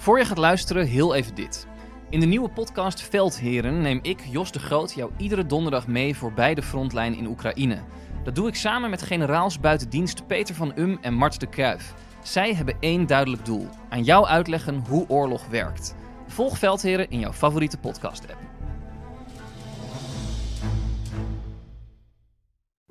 Voor je gaat luisteren, heel even dit. In de nieuwe podcast Veldheren neem ik, Jos de Groot, jou iedere donderdag mee voorbij de frontlijn in Oekraïne. Dat doe ik samen met generaals buitendienst Peter van Um en Mart de Kruif. Zij hebben één duidelijk doel: aan jou uitleggen hoe oorlog werkt. Volg Veldheren in jouw favoriete podcast-app.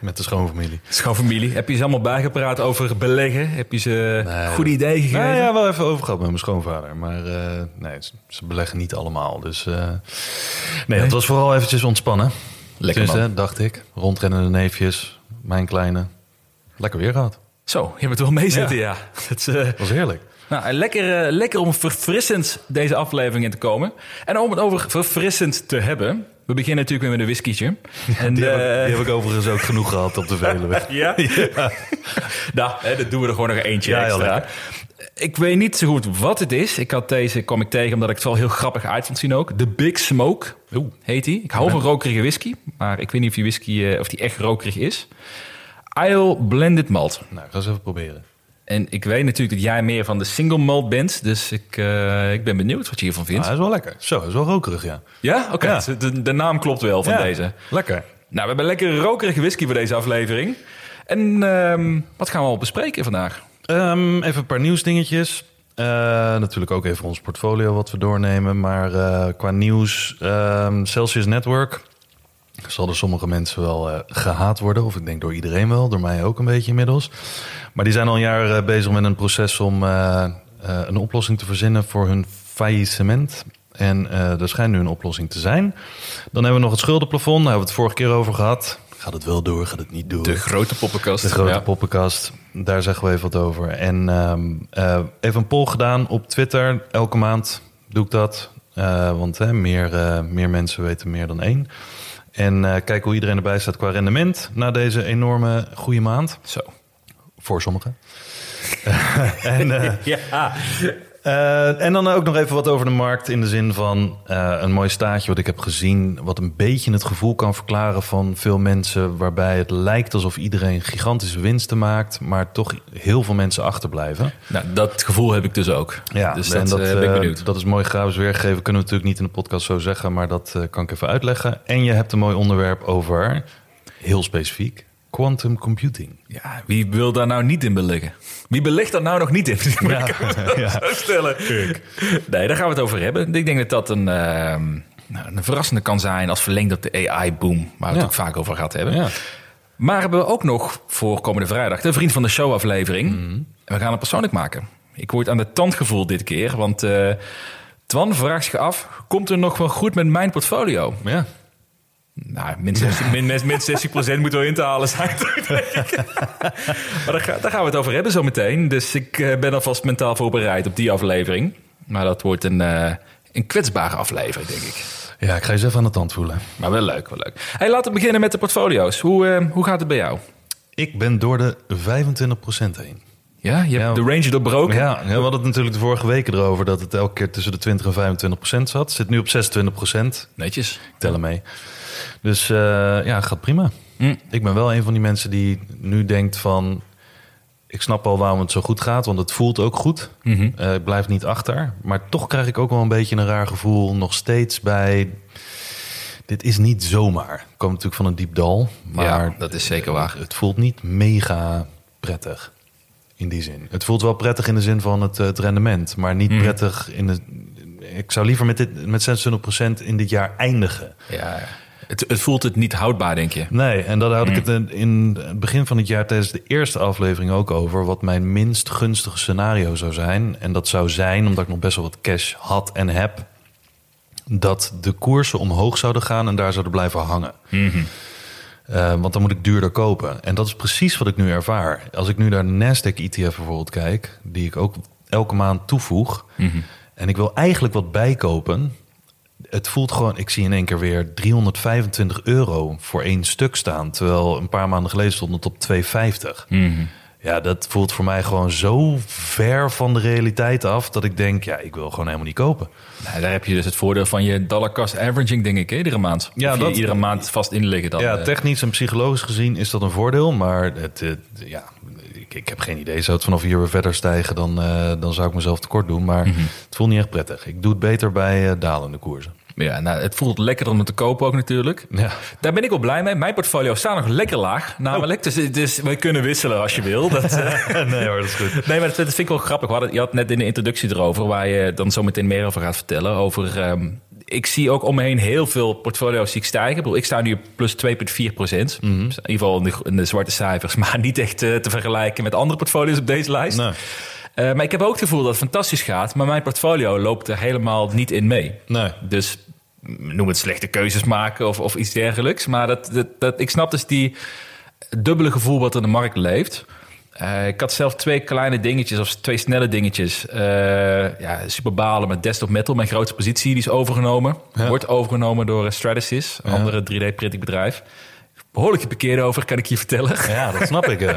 met de schoonfamilie. Schoonfamilie. Heb je ze allemaal bijgepraat over beleggen? Heb je ze Nee, goede ideeën gegeven? Nou ja, wel even over gehad met mijn schoonvader. Maar eh, nee, ze, beleggen niet allemaal. Dus eh, nee, het was vooral eventjes ontspannen. Lekker Dus, hè, dacht ik. Rondrennende neefjes, mijn kleine. Lekker weer gehad. Zo, je bent wel meezitten, ja. Het eh, Was heerlijk. nou, lekker, lekker om verfrissend deze aflevering in te komen. En om het over verfrissend te hebben. We beginnen natuurlijk weer met een whiskietje. En, Die, heb, eh, ik, die heb ik overigens ook genoeg gehad op de Veluwe. Ja? nou, hè, dat doen we er gewoon nog eentje Ja, extra. Ik weet niet zo goed wat het is. Ik had deze, kwam ik tegen omdat ik het wel heel grappig uit vond zien ook. De Big Smoke Oeh. heet die. Ik hou van rokerige whisky, maar ik weet niet of die whisky eh, of die echt rokerig is. Isle Blended Malt. Nou, ga eens even proberen. En ik weet natuurlijk dat jij meer van de single malt bent, dus ik, eh, ik ben benieuwd wat je hiervan vindt. hij is wel lekker. Zo, hij is wel rokerig, ja. ja? Oké, Ja. de, de naam klopt wel van Ja, deze. Lekker. Nou, we hebben lekker rokerige whisky voor deze aflevering. En ehm, wat gaan we al bespreken vandaag? Ehm, even een paar nieuwsdingetjes. Eh, natuurlijk ook even ons portfolio wat we doornemen. Maar eh, qua nieuws, ehm, Celsius Network zal door sommige mensen wel eh, gehaat worden. Of ik denk door iedereen wel, door mij ook een beetje inmiddels. Maar die zijn al een jaar eh, bezig met een proces om eh, een oplossing te verzinnen voor hun faillissement. En er schijnt nu een oplossing te zijn. Dan hebben we nog het schuldenplafond. Daar hebben we het vorige keer over gehad. Gaat het wel door, gaat het niet door? De grote poppenkast. De grote Ja. poppenkast, daar zeggen we even wat over. En ehm, eh, even een poll gedaan op Twitter. Elke maand doe ik dat. Want meer, meer mensen weten meer dan één. En eh kijk hoe iedereen erbij staat qua rendement na deze enorme goede maand. Zo. Voor sommigen. en, eh, Ja. Eh, en dan ook nog even wat over de markt in de zin van eh, een mooi staatje wat ik heb gezien, wat een beetje het gevoel kan verklaren van veel mensen, waarbij het lijkt alsof iedereen gigantische winsten maakt, maar toch heel veel mensen achterblijven. Nou, dat gevoel heb ik dus ook. Ja, dus en dat, eh, ben ik benieuwd. dat is mooi grafisch weergegeven. Kunnen we natuurlijk niet in de podcast zo zeggen, maar dat kan ik even uitleggen. En je hebt een mooi onderwerp over, heel specifiek, quantum computing. Ja, wie wil daar nou niet in beleggen? Wie belegt daar nou nog niet in? Ja, ja. Zo stellen. Nee, daar gaan we het over hebben. Ik denk dat dat een, ehm, nou, een verrassende kan zijn als verlengd op de AI-boom, waar we het ook vaak over gehad hebben. Ja. Maar hebben we ook nog voor komende vrijdag de Vriend van de Show aflevering. Mhm. En we gaan het persoonlijk maken. Ik word aan de tand gevoeld dit keer, want eh, Twan vraagt zich af, komt er nog wel goed met mijn portfolio? ja. Nou, min 60, min, min, min 60% moet wel in te halen zijn. maar daar, ga- daar gaan we het over hebben zo meteen. Dus ik eh, ben alvast mentaal voorbereid op die aflevering. Maar dat wordt een, eh, een kwetsbare aflevering, denk ik. ja, ik ga je eens even aan de tand voelen. Maar wel leuk, wel leuk. Hey, laten we beginnen met de portfolio's. Hoe, eh, hoe gaat het bij jou? Ik ben door de 25% heen. Ja, je hebt Ja. de range doorbroken. Ja, ja, we hadden het natuurlijk de vorige weken erover dat het elke keer tussen de 20 en 25 procent zat. Zit nu op 26 procent. Netjes. Ik tel hem mee. Dus eh, ja, gaat prima. Mm. Ik ben wel een van die mensen die nu denkt van... Ik snap al waarom het zo goed gaat, want het voelt ook goed. Eh, ik blijf niet achter. Maar toch krijg ik ook wel een beetje een raar gevoel nog steeds bij... Dit is niet zomaar. Ik kom natuurlijk van een diep dal. Maar ja, dat is zeker waar. het voelt niet mega prettig. In die zin. Het voelt wel prettig in de zin van het, eh, het rendement. Maar niet Mhm. prettig in de... Ik zou liever met, dit, met 26% in dit jaar eindigen. Ja, het, het voelt het niet houdbaar, denk je. Nee, en daar had ik Mm. het in- in het begin van het jaar tijdens de eerste aflevering ook over. Wat mijn minst gunstige scenario zou zijn. En dat zou zijn, omdat ik nog best wel wat cash had en heb. Dat de koersen omhoog zouden gaan en daar zouden blijven hangen. Mhm. Eh, want dan moet ik duurder kopen. En dat is precies wat ik nu ervaar. Als ik nu naar de Nasdaq ETF bijvoorbeeld kijk, die ik ook elke maand toevoeg. Mhm. En ik wil eigenlijk wat bijkopen. Het voelt gewoon, ik zie in één keer weer 325 euro voor één stuk staan. Terwijl een paar maanden geleden stond het op 250. Ja, dat voelt voor mij gewoon zo ver van de realiteit af dat ik denk, ja, ik wil gewoon helemaal niet kopen. Nou, daar heb je dus het voordeel van je dollar cost averaging, denk ik, iedere maand. Ja, Of dat- iedere maand vast inliggen dan. ja, eh. technisch en psychologisch gezien is dat een voordeel, maar het, het- ja, ik, heb geen idee. Zou het vanaf hier weer verder stijgen, dan, eh, dan zou ik mezelf tekort doen. Maar Mhm. het voelt niet echt prettig. Ik doe het beter bij eh, dalende koersen. Ja, nou, het voelt lekker om het te kopen ook natuurlijk. Ja. Daar ben ik wel blij mee. Mijn portfolio staat nog lekker laag, namelijk. Dus, dus we kunnen wisselen als je wil. Dat, eh, nee hoor, dat is goed. nee, maar dat, dat vind ik wel grappig. We hadden, je had net in de introductie erover, waar je dan zo meteen meer over gaat vertellen. Over, ehm, ik zie ook om me heen heel veel portfolio's die ik stijgen. Ik, bedoel, ik sta nu plus 2,4 procent. Mhm. Dus in ieder geval in de, in de zwarte cijfers. Maar niet echt eh, te vergelijken met andere portfolio's op deze lijst. Nee. Eh, maar ik heb ook het gevoel dat het fantastisch gaat. Maar mijn portfolio loopt er helemaal niet in mee. Nee. Dus mm, noem het slechte keuzes maken of, of iets dergelijks. Maar dat, dat, dat, ik snap dus die dubbele gevoel wat er in de markt leeft. Eh, ik had zelf twee kleine dingetjes, of twee snelle dingetjes. Eh ja, super balen met Desktop Metal, mijn grootste positie, die is overgenomen. Ja. Wordt overgenomen door eh, Stratasys, een Ja. andere 3D-printingbedrijf. Behoorlijk geparkeerd over, kan ik je vertellen. Ja, dat snap ik.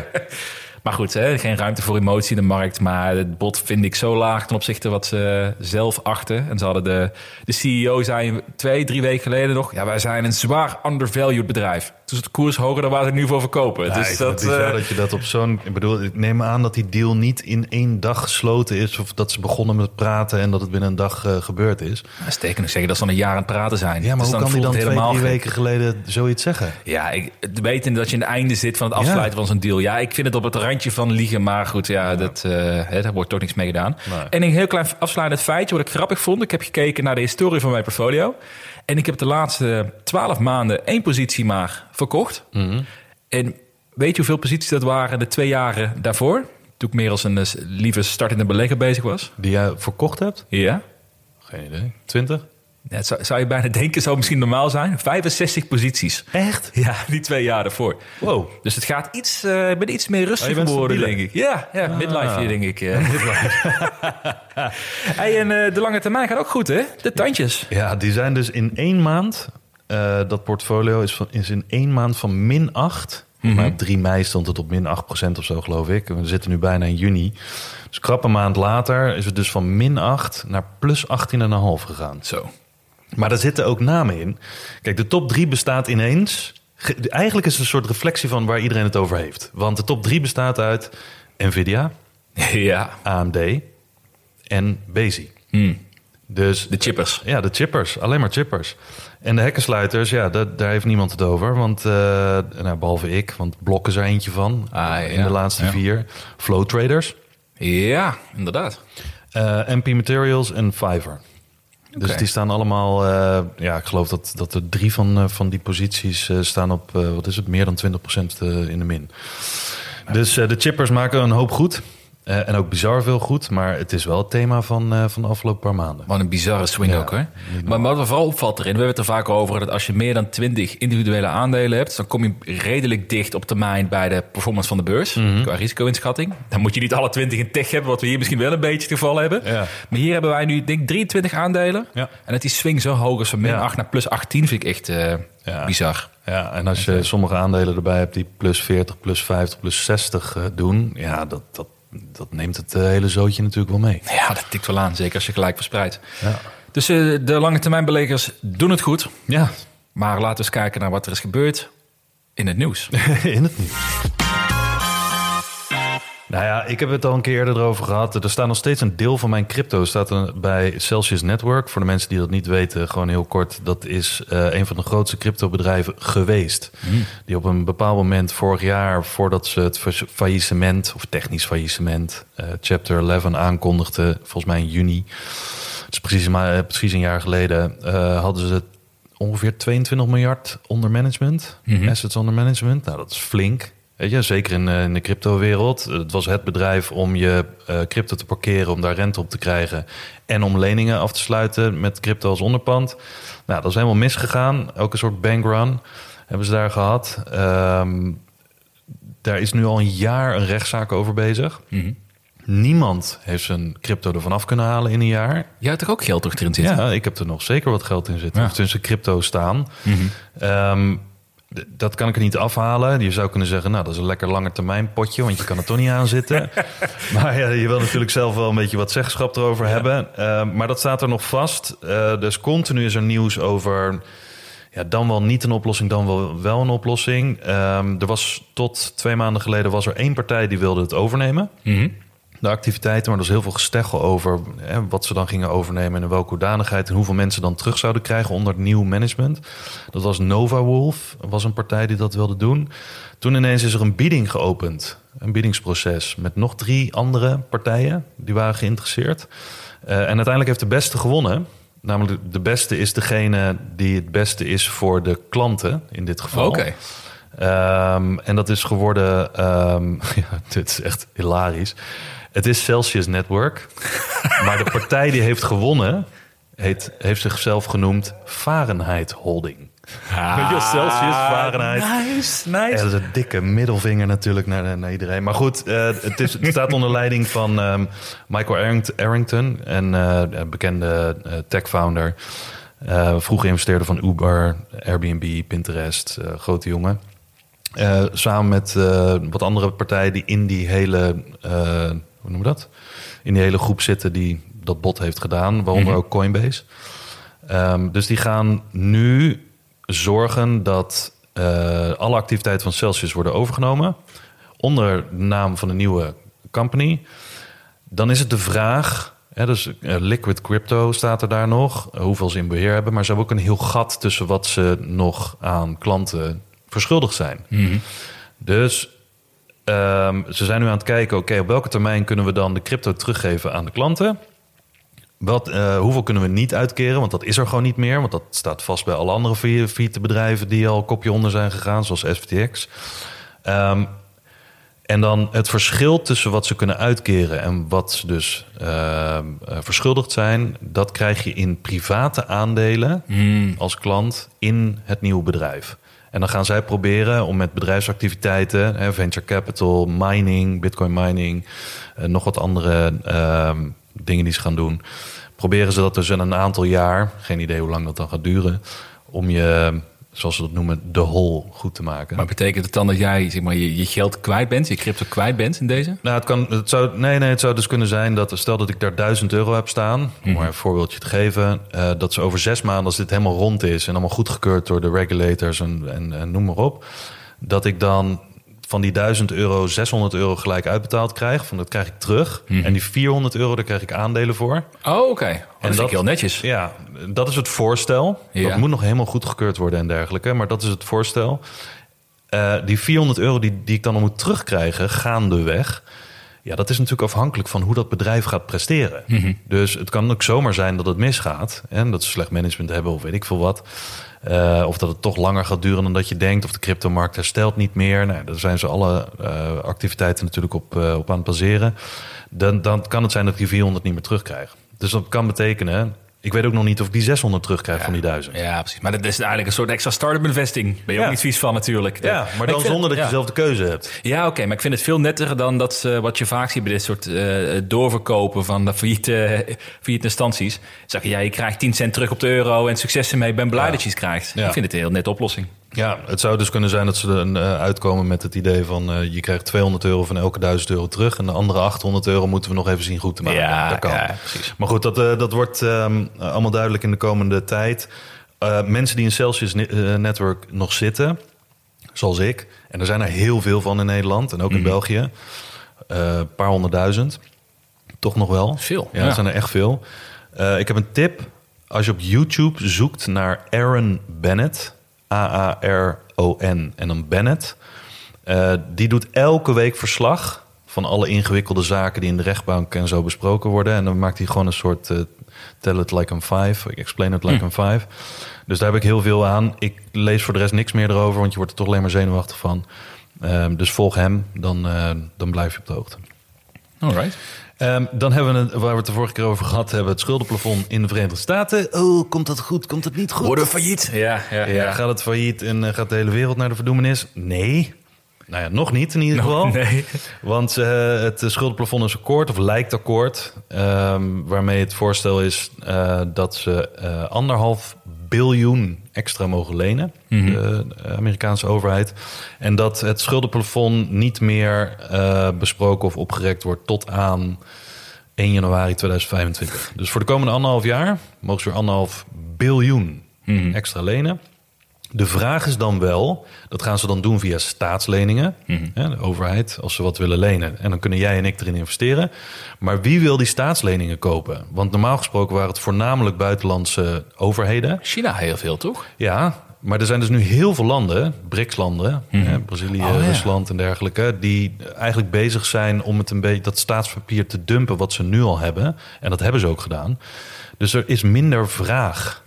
Maar goed, hè, geen ruimte voor emotie in de markt. Maar het bod vind ik zo laag ten opzichte wat ze zelf achten. En ze hadden de, de CEO zei twee, drie weken geleden nog... ja, wij zijn een zwaar undervalued bedrijf. Dus het koers hoger dan waar ze het nu voor verkopen. Ja, dus ik dat, het eh, dat je dat op zo'n... Ik bedoel, ik neem aan dat die deal niet in één dag gesloten is... of dat ze begonnen met praten en dat het binnen een dag eh, gebeurd is. dat steken nog zeggen dat ze al een jaar aan het praten zijn. Ja, maar Dus hoe kan die dan twee, drie weken geleden zoiets zeggen? Ja, ik, wetende dat je aan het einde zit van het afsluiten van zo'n deal. Ja, ik vind het op het randje van liegen. Maar goed, ja, Dat, eh, hè, daar wordt toch niks mee gedaan. Nee. En een heel klein afsluitend feitje wat ik grappig vond. Ik heb gekeken naar de historie van mijn portfolio. En ik heb de laatste twaalf maanden één positie maar verkocht. Mhm. En weet je hoeveel posities dat waren de twee jaren daarvoor? Toen ik meer als een eh, lieve startende belegger bezig was. Die jij verkocht hebt? Ja. Geen idee. 20? Ja, zou, zou je bijna denken, zou misschien normaal zijn. 65 posities. Echt? Ja, die twee jaar daarvoor. Wow. Dus het gaat iets, eh, ik ben iets meer rustig Oh, bent geworden, denk ik. Ja, ja midlife hier, denk ik. hey, en eh, de lange termijn gaat ook goed, hè? De tandjes. Ja, die zijn dus in één maand... eh, dat portfolio is, van, is in één maand van min 8... Maar op 3 mei stond het op min 8% of zo, geloof ik. We zitten nu bijna in juni. Dus krap een maand later is het dus van min 8 naar plus 18,5 gegaan. Zo. Maar daar zitten ook namen in. Kijk, de top 3 bestaat ineens. ge- Eigenlijk is het een soort reflectie van waar iedereen het over heeft. Want de top 3 bestaat uit Nvidia, ja. AMD en Bezi. Hm. Dus De chippers. ja, de chippers, alleen maar chippers. En de hekkensluiters, ja, daar, daar heeft niemand het over. Want, eh, nou, behalve ik, want Blok is er eentje van. Ah, in de laatste Ja. vier. Flow Traders, Ja, inderdaad. eh, MP Materials en Fiverr. Dus die staan allemaal, eh, ja, ik geloof dat, dat er drie van, eh, van die posities eh, staan op, eh, wat is het, meer dan 20% eh, in de min. Dus eh, de chippers maken een hoop goed. Eh, en ook bizar veel goed. Maar het is wel het thema van, eh, van de afgelopen paar maanden. Wat een bizarre swing Ja, ook, hoor. niet Maar wat me vooral opvalt erin, we hebben het er vaak over... dat als je meer dan 20 individuele aandelen hebt... dan kom je redelijk dicht op termijn bij de performance van de beurs... Mhm. qua risico-inschatting. Dan moet je niet alle 20 in tech hebben... wat we hier misschien wel een beetje het geval hebben. Ja. Maar hier hebben wij nu, denk ik, 23 aandelen. Ja. En dat die swing zo hoog is van min Ja. 8 naar plus 18... vind ik echt eh, bizar. Ja, en als je sommige aandelen erbij hebt die plus 40, plus 50, plus 60 eh, doen... ja, dat, dat, dat neemt het eh, hele zootje natuurlijk wel mee. Ja, dat tikt wel aan. Zeker als je gelijk verspreidt. Ja. Dus eh, de lange termijn beleggers doen het goed. Ja, Maar laten we eens kijken naar wat er is gebeurd in het nieuws. in het nieuws. Nou ja, ik heb het al een keer eerder erover gehad. Er staat nog steeds een deel van mijn crypto staat er bij Celsius Network. Voor de mensen die dat niet weten, gewoon heel kort. Dat is eh, een van de grootste cryptobedrijven geweest. Die op een bepaald moment vorig jaar, voordat ze het fa- faillissement... of technisch faillissement, eh, chapter 11 aankondigden... volgens mij in juni, het is precies, maar, eh, precies een jaar geleden... hadden ze ongeveer 22 miljard onder management. Mhm. Assets onder management. Nou, dat is flink. Weet je, zeker in, eh, in de crypto-wereld. Het was het bedrijf om je eh, crypto te parkeren, om daar rente op te krijgen. En om leningen af te sluiten met crypto als onderpand. Nou, dat is helemaal misgegaan. Ook een soort bankrun hebben ze daar gehad. Ehm, daar is nu al een jaar een rechtszaak over bezig. Mhm. Niemand heeft zijn crypto ervan af kunnen halen in een jaar. Jij had toch ook geld toch erin zitten? Ja, ik heb er nog zeker wat geld in zitten. Ja. Of tussen crypto staan. Ehm, d- dat kan ik er niet afhalen. Je zou kunnen zeggen, nou, dat is een lekker lange termijn potje, want je kan er toch niet aan zitten. maar ja, je wil natuurlijk zelf wel een beetje wat zeggenschap erover hebben. Ehm, maar dat staat er nog vast. Eh, dus continu is er nieuws over. Ja, dan wel niet een oplossing, dan wel, wel een oplossing. Ehm, er was tot twee maanden geleden was er één partij die wilde het overnemen Mhm. De activiteiten, maar er was heel veel gesteggel over hè, wat ze dan gingen overnemen en in welke hoedanigheid en hoeveel mensen dan terug zouden krijgen onder het nieuw management. Dat was Nova Wolf, was een partij die dat wilde doen. Toen ineens is er een bieding geopend, een biedingsproces met nog drie andere partijen die waren geïnteresseerd. Eh, en uiteindelijk heeft de beste gewonnen. Namelijk de beste is degene die het beste is voor de klanten in dit geval. Oké. Ehm, en dat is geworden, ehm, ja, dit is echt hilarisch. Het is Celsius Network. maar de partij die heeft gewonnen, heet, heeft zichzelf genoemd Fahrenheit Holding. Weet je, Celsius, Fahrenheit. Nice, Ja, dat is een dikke middelvinger natuurlijk naar, naar iedereen. Maar goed, eh, het, is, het staat onder leiding van ehm, Michael Arrington, en eh, bekende eh, tech-founder. Vroeger investeerder van Uber, Airbnb, Pinterest, grote jongen. Samen met wat andere partijen die in die hele, hoe noemen we dat? In die hele groep zitten die dat bot heeft gedaan, waaronder ook Coinbase. Ehm, dus die gaan nu zorgen dat eh, alle activiteiten van Celsius worden overgenomen onder de naam van een nieuwe company. Dan is het de vraag, hè, dus eh, Liquid Crypto staat er daar nog, eh, hoeveel ze in beheer hebben, maar ze hebben ook een heel gat tussen wat ze nog aan klanten verschuldigd zijn. Dus ehm, ze zijn nu aan het kijken, oké, op welke termijn kunnen we dan de crypto teruggeven aan de klanten? Wat, eh, hoeveel kunnen we niet uitkeren? Want dat is er gewoon niet meer. Want dat staat vast bij alle andere vi- failliete bedrijven die al kopje onder zijn gegaan, zoals FTX. Ehm, en dan het verschil tussen wat ze kunnen uitkeren en wat ze dus ehm, eh, verschuldigd zijn, dat krijg je in private aandelen als klant in het nieuwe bedrijf. En dan gaan zij proberen om met bedrijfsactiviteiten, hè, venture capital, mining, bitcoin mining, eh, nog wat andere ehm, dingen die ze gaan doen. Proberen ze dat dus in een aantal jaar, geen idee hoe lang dat dan gaat duren, om je, zoals ze dat noemen, de hol goed te maken. Maar betekent het dan dat jij zeg maar, je, je geld kwijt bent, je crypto kwijt bent in deze? Nou, het kan, het zou, nee, nee, het zou dus kunnen zijn dat, stel dat ik daar 1000 euro heb staan, om maar een voorbeeldje te geven, eh, dat ze over zes maanden, als dit helemaal rond is en allemaal goedgekeurd door de regulators en, en, en noem maar op, dat ik dan van die 1000 euro 600 euro gelijk uitbetaald krijg. Van dat krijg ik terug. En die 400 euro, daar krijg ik aandelen voor. Oh, oké. Oh, dat vind dat- ik heel netjes. Ja, dat is het voorstel. Ja. Dat moet nog helemaal goedgekeurd worden en dergelijke. Maar dat is het voorstel. Eh, die 400 euro die, die ik dan moet terugkrijgen, gaandeweg. Ja, dat is natuurlijk afhankelijk van hoe dat bedrijf gaat presteren. Dus het kan ook zomaar zijn dat het misgaat. En dat ze slecht management hebben of weet ik veel wat. Eh, of dat het toch langer gaat duren dan dat je denkt. Of de cryptomarkt herstelt niet meer. Nou, daar zijn ze alle eh, activiteiten natuurlijk op, eh, op aan het baseren. Dan, dan kan het zijn dat die 400 niet meer terugkrijg. Dus dat kan betekenen... Ik weet ook nog niet of ik die 600 terugkrijg van die 1000. Ja, precies. Maar dat is eigenlijk een soort extra start-up investing. Ben je Ja. ook niet vies van natuurlijk. Ja, maar dan ik zonder dat ja. je zelf de keuze hebt. Ja, oké, maar ik vind het veel nettiger dan dat ze, wat je vaak ziet bij dit soort eh, doorverkopen van de failliete, failliete instanties. Zeggen, ja, je krijgt 10 cent terug op de euro en succes ermee, ben blij dat je het krijgt. Ik vind het een heel nette oplossing. Ja, het zou dus kunnen zijn dat ze er eh, uitkomen met het idee van... eh, je krijgt 200 euro van elke 1000 euro terug... en de andere 800 euro moeten we nog even zien goed te maken. Ja, dat kan. ja. Maar goed, dat, eh, dat wordt ehm, allemaal duidelijk in de komende tijd. Eh, mensen die in Celsius ne- Network nog zitten, zoals ik... en er zijn er heel veel van in Nederland en ook Mhm. in België... eh, een paar honderdduizend, toch nog wel. Veel, Ja, ja. er zijn er echt veel. Ik heb een tip. Als je op YouTube zoekt naar Aaron Bennett, A-A-R-O-N en dan Bennett, eh, die doet elke week verslag van alle ingewikkelde zaken die in de rechtbank en zo besproken worden. En dan maakt hij gewoon een soort eh, tell it like I'm five, explain it like I'm five. Dus daar heb ik heel veel aan. Ik lees voor de rest niks meer erover, want je wordt er toch alleen maar zenuwachtig van. Ehm, dus volg hem, dan, eh, dan blijf je op de hoogte. Alright. Ehm, dan hebben we het, waar we het de vorige keer over gehad hebben, het schuldenplafond in de Verenigde Staten. Oh, komt dat goed? Komt het niet goed? Worden we failliet? Ja, ja, ja, ja. Gaat het failliet en eh, gaat de hele wereld naar de verdoemenis? Nee. Nou ja, nog niet in ieder geval. Nee. Want eh, het schuldenplafond is akkoord, of lijkt akkoord. ehm, waarmee het voorstel is eh, dat ze eh, anderhalf biljoen extra mogen lenen. De Amerikaanse overheid. En dat het schuldenplafond niet meer eh, besproken of opgerekt wordt tot aan 1 januari 2025. Dus voor de komende anderhalf jaar mogen ze weer anderhalf biljoen extra lenen. De vraag is dan wel, dat gaan ze dan doen via staatsleningen, hè, de overheid, als ze wat willen lenen. En dan kunnen jij en ik erin investeren. Maar wie wil die staatsleningen kopen? Want normaal gesproken waren het voornamelijk buitenlandse overheden. China heel veel, toch? Ja, maar er zijn dus nu heel veel landen, BRICS-landen, hè, Brazilië, Oh, ja. Rusland en dergelijke, die eigenlijk bezig zijn om het een beetje dat staatspapier te dumpen wat ze nu al hebben. En dat hebben ze ook gedaan. Dus er is minder vraag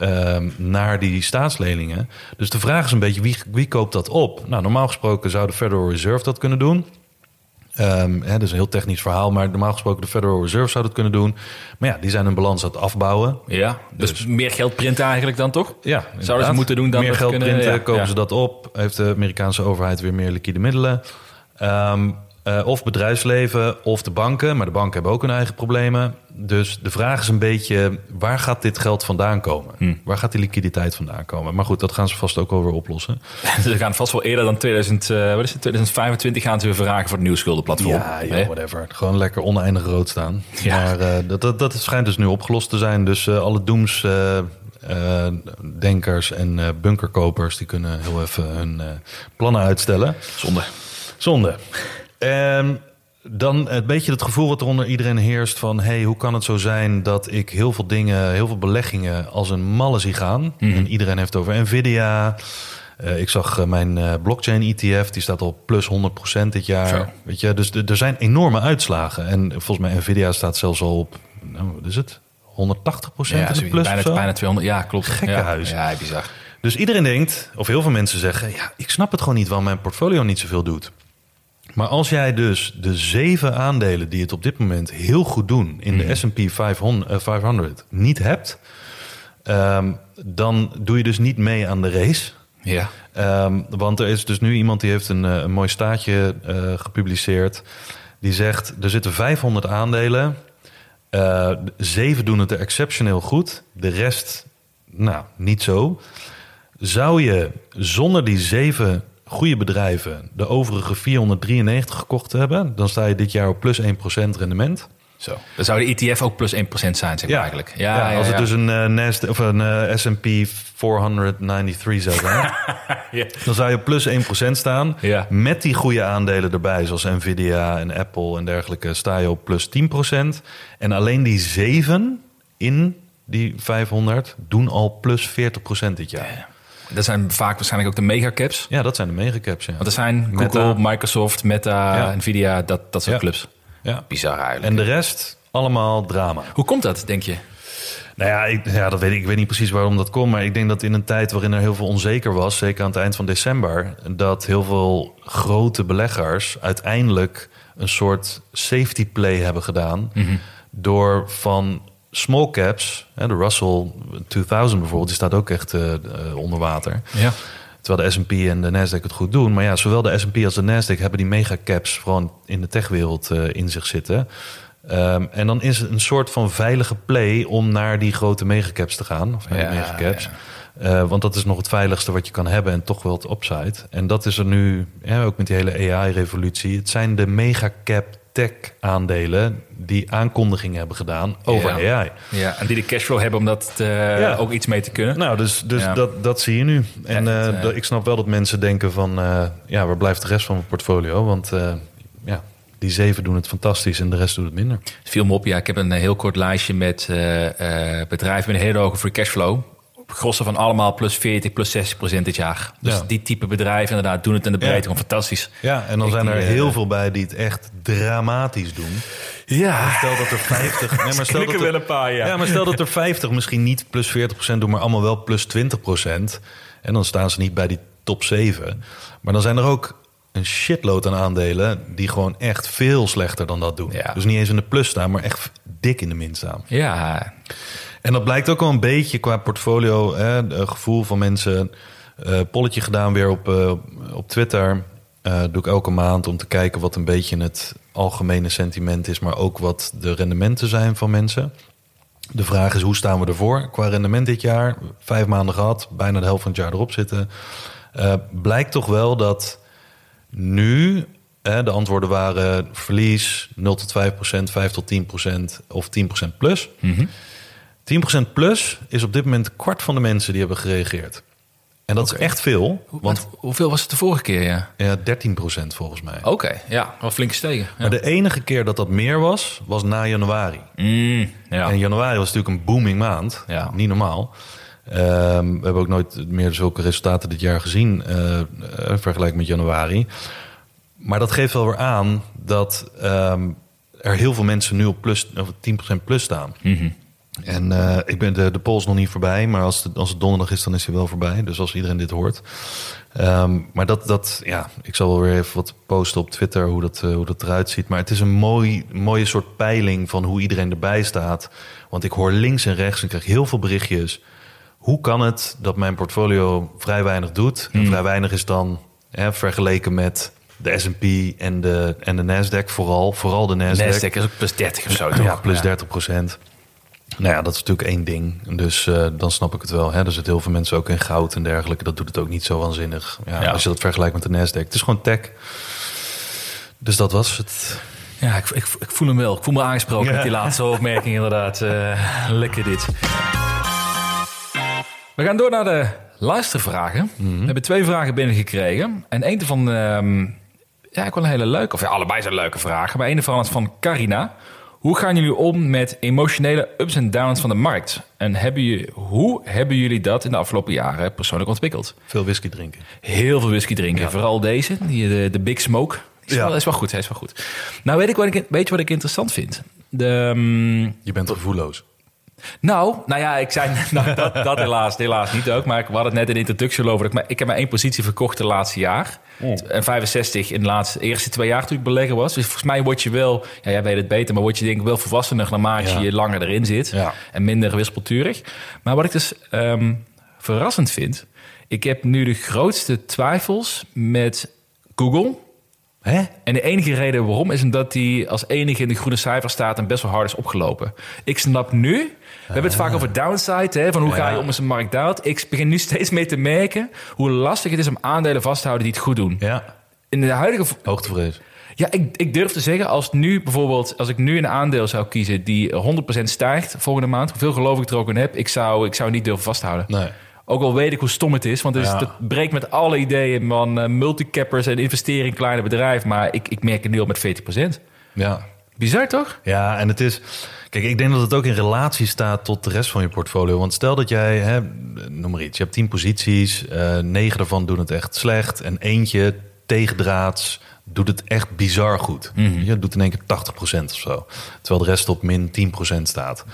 ehm, naar die staatsleningen. Dus de vraag is een beetje wie, wie koopt dat op? Nou, normaal gesproken zou de Federal Reserve dat kunnen doen. Ehm, hè, dat is een heel technisch verhaal, maar normaal gesproken de Federal Reserve zou dat kunnen doen. Maar ja, die zijn hun balans aan het afbouwen. Ja, dus, meer geld printen eigenlijk dan toch? Ja, Zouden ze moeten doen dan meer geld kunnen- printen, ja, kopen ja. ze dat op. Heeft de Amerikaanse overheid weer meer liquide middelen. Ehm, eh, of bedrijfsleven of de banken. Maar de banken hebben ook hun eigen problemen. Dus de vraag is een beetje, waar gaat dit geld vandaan komen? Hm. Waar gaat die liquiditeit vandaan komen? Maar goed, dat gaan ze vast ook wel weer oplossen. Ze gaan vast wel eerder dan 2000, eh, wat is het, 2025 gaan ze weer vragen voor het nieuwe schuldenplatform. Ja, whatever. Gewoon lekker oneindig rood staan. Ja. Maar eh, dat, dat, dat schijnt dus nu opgelost te zijn. Dus alle doems... eh, eh, denkers en bunkerkopers die kunnen heel even hun plannen uitstellen. Zonde. Zonde. Ehm, dan een beetje het gevoel wat er onder iedereen heerst van... hey, hoe kan het zo zijn dat ik heel veel dingen, heel veel beleggingen als een malle zie gaan? En iedereen heeft het over Nvidia. Eh, ik zag eh, mijn eh, blockchain ETF, die staat al plus 100% dit jaar. Zo. Weet je, dus er zijn enorme uitslagen. En volgens mij Nvidia staat zelfs al op, nou, wat is het? 180% Ja, in de plus bijna, bijna 200. Ja, klopt. Gekkenhuis. Ja, ja, bizar. Dus iedereen denkt, of heel veel mensen zeggen... ja, ik snap het gewoon niet waarom mijn portfolio niet zoveel doet. Maar als jij dus de zeven aandelen die het op dit moment heel goed doen... in de S&P 500, eh, 500 niet hebt... ehm, dan doe je dus niet mee aan de race... Ja. Ehm, want er is dus nu iemand die heeft een, eh, een mooi staatje eh, gepubliceerd. Die zegt, er zitten 500 aandelen. Eh, zeven doen het er exceptioneel goed. De rest, nou, niet zo. Zou je zonder die zeven goede bedrijven... de overige 493 gekocht hebben... dan sta je dit jaar op plus 1% rendement. Zo. Dan zou de ETF ook plus 1% zijn, zeg maar eigenlijk. Ja, ja, als het dus een, eh, Nasdaq, of een eh, S&P 493 zou zijn... Ja. Dan zou je plus 1% staan. Ja. Met die goede aandelen erbij, zoals Nvidia en Apple en dergelijke, sta je op plus 10%. En alleen die zeven in die 500 doen al plus 40% dit jaar. Dat zijn vaak waarschijnlijk ook de megacaps. Ja, dat zijn de megacaps. Ja. Want er zijn Meta. Google, Microsoft, Meta, Ja. Nvidia, dat, dat soort Ja. clubs. ja. Bizar eigenlijk. En de rest, allemaal drama. Hoe komt dat, denk je? Nou ja, ik, ja dat weet ik, ik weet niet precies waarom dat komt. Maar ik denk dat in een tijd waarin er heel veel onzeker was, zeker aan het eind van december, dat heel veel grote beleggers uiteindelijk een soort safety play hebben gedaan. Door van small caps, hè, de Russell 2000 bijvoorbeeld, die staat ook echt eh, eh, onder water. Ja. Terwijl de S&P en de Nasdaq het goed doen. Maar ja, zowel de S&P als de Nasdaq hebben die megacaps gewoon in de techwereld eh, in zich zitten. Ehm, en dan is het een soort van veilige play om naar die grote megacaps te gaan. Of naar Ja, die megacaps. Eh, want dat is nog het veiligste wat je kan hebben en toch wel het upside. En dat is er nu, ja, ook met die hele AI-revolutie. Het zijn de megacap tech aandelen die aankondigingen hebben gedaan over Ja. AI. ja. En die de cashflow hebben om dat eh, Ja. ook iets mee te kunnen. Nou, dus, dus Ja. dat, dat zie je nu. En Echt, eh, eh, ik snap wel dat mensen denken van... ja, waar blijft de rest van mijn portfolio? Want ja, die zeven doen het fantastisch en de rest doet het minder. Het viel me op, ja, ik heb een heel kort lijstje met bedrijven met een hele hoge free cashflow. Grossen van allemaal plus 40, plus 60 procent dit jaar. Dus Ja. die type bedrijven inderdaad doen het in de breedte Ja. gewoon fantastisch. Ja, en dan Ik zijn er die, eh, heel veel bij die het echt dramatisch doen. Ja, Stel dat er 50... Nee, maar stel dat er, een paar, ja, maar stel dat er 50 misschien niet plus 40% doen, maar allemaal wel plus 20%. En dan staan ze niet bij die top 7. Maar dan zijn er ook een shitload aan aandelen die gewoon echt veel slechter dan dat doen. Ja. Dus niet eens in de plus staan, maar echt dik in de min staan. Ja, En dat blijkt ook wel een beetje qua portfolio, hè, gevoel van mensen. eh polletje gedaan weer op, eh, op Twitter. Eh, doe ik elke maand om te kijken wat een beetje het algemene sentiment is, maar ook wat de rendementen zijn van mensen. De vraag is hoe staan we ervoor qua rendement dit jaar? Vijf maanden gehad, bijna de helft van het jaar erop zitten. Blijkt toch wel dat nu de antwoorden waren verlies 0 tot 5 procent, 5 tot 10 procent of 10 procent plus. 10% plus is op dit moment een kwart van de mensen die hebben gereageerd. En dat is echt veel, Want hoeveel was het de vorige keer? Ja. ja, 13% volgens mij. Oké, ja, wel flink gestegen. Ja. Maar de enige keer dat dat meer was, was na januari. Mm, ja. En januari was natuurlijk een booming maand. Ja. Niet normaal. Ehm, we hebben ook nooit meer zulke resultaten dit jaar gezien, eh eh, vergelijk met januari. Maar dat geeft wel weer aan dat ehm, er heel veel mensen nu op plus, of 10% plus staan. Mhm. En eh, ik ben de, de pols nog niet voorbij, maar als het, als het donderdag is, dan is hij wel voorbij. Dus als iedereen dit hoort. Ehm, maar dat, dat, ja, ik zal wel weer even wat posten op Twitter hoe dat, eh, hoe dat eruit ziet. Maar het is een mooi, mooie soort peiling van hoe iedereen erbij staat. Want ik hoor links en rechts en krijg heel veel berichtjes. Hoe kan het dat mijn portfolio vrij weinig doet? En vrij weinig is dan hè, vergeleken met de S&P en de, en de Nasdaq vooral. Vooral de Nasdaq. Nasdaq is ook plus 30 of zo, toch? Ja, plus 30 procent. Nou ja, dat is natuurlijk één ding. Dus eh, dan snap ik het wel. Hè? Er zitten heel veel mensen ook in goud en dergelijke. Dat doet het ook niet zo waanzinnig. Ja, Ja. Als je dat vergelijkt met de Nasdaq. Het is gewoon tech. Dus dat was het. Ja, ik, ik, ik voel hem wel. Ik voel me aangesproken Ja. met die laatste opmerking inderdaad. Eh, lekker dit. We gaan door naar de luistervragen. We hebben twee vragen binnengekregen. En één daarvan, ehm ja, ik wel een hele leuke. Of ja, allebei zijn leuke vragen. Maar één daarvan is van Carina. Hoe gaan jullie om met emotionele ups en downs van de markt? En hebben hoe hebben jullie dat in de afgelopen jaren persoonlijk ontwikkeld? Veel whisky drinken. Heel veel whisky drinken. Ja. Vooral deze, die, de, de Big Smoke. Is, Ja. wel, is wel goed, hij is wel goed. Nou, weet, ik wat ik, weet je wat ik interessant vind? De, mm, Je bent gevoelloos. Nou, nou ja, ik zei nou, dat, dat helaas, helaas niet ook. Maar ik we hadden het net in de introductie over. Ik, maar ik heb maar één positie verkocht de laatste jaar. En 65 in de laatste, eerste twee jaar toen ik belegger was. Dus volgens mij word je wel, ja, jij weet het beter, maar word je denk ik wel volwassener naarmate Ja. je langer erin zit. Ja. En minder wispelturig. Maar wat ik dus ehm, verrassend vind, ik heb nu de grootste twijfels met Google. Hè? En de enige reden waarom is omdat hij als enige in de groene cijfer staat en best wel hard is opgelopen. Ik snap nu, we hebben het vaak over downside, hè, van hoe ga je om als een markt daalt. Ik begin nu steeds meer te merken hoe lastig het is om aandelen vast te houden die het goed doen. Ja. In de huidige Hoogtevrees. ja, ik, ik durf te zeggen, als nu bijvoorbeeld, als ik nu een aandeel zou kiezen die 100% stijgt volgende maand, hoeveel geloof ik er ook in heb, ik zou, ik zou niet durven vasthouden. Nee. Ook al weet ik hoe stom het is, want het, is, Ja. het breekt met alle ideeën van eh, multicappers en investeren in kleine bedrijven, maar ik, ik merk het nu al met 40%. Ja. Bizar toch? Ja, en het is. Kijk, ik denk dat het ook in relatie staat tot de rest van je portfolio. Want stel dat jij, hè, noem maar iets, je hebt tien posities, eh, negen daarvan doen het echt slecht. En eentje tegendraads doet het echt bizar goed. Je doet in één keer 80% of zo. Terwijl de rest op min 10% staat.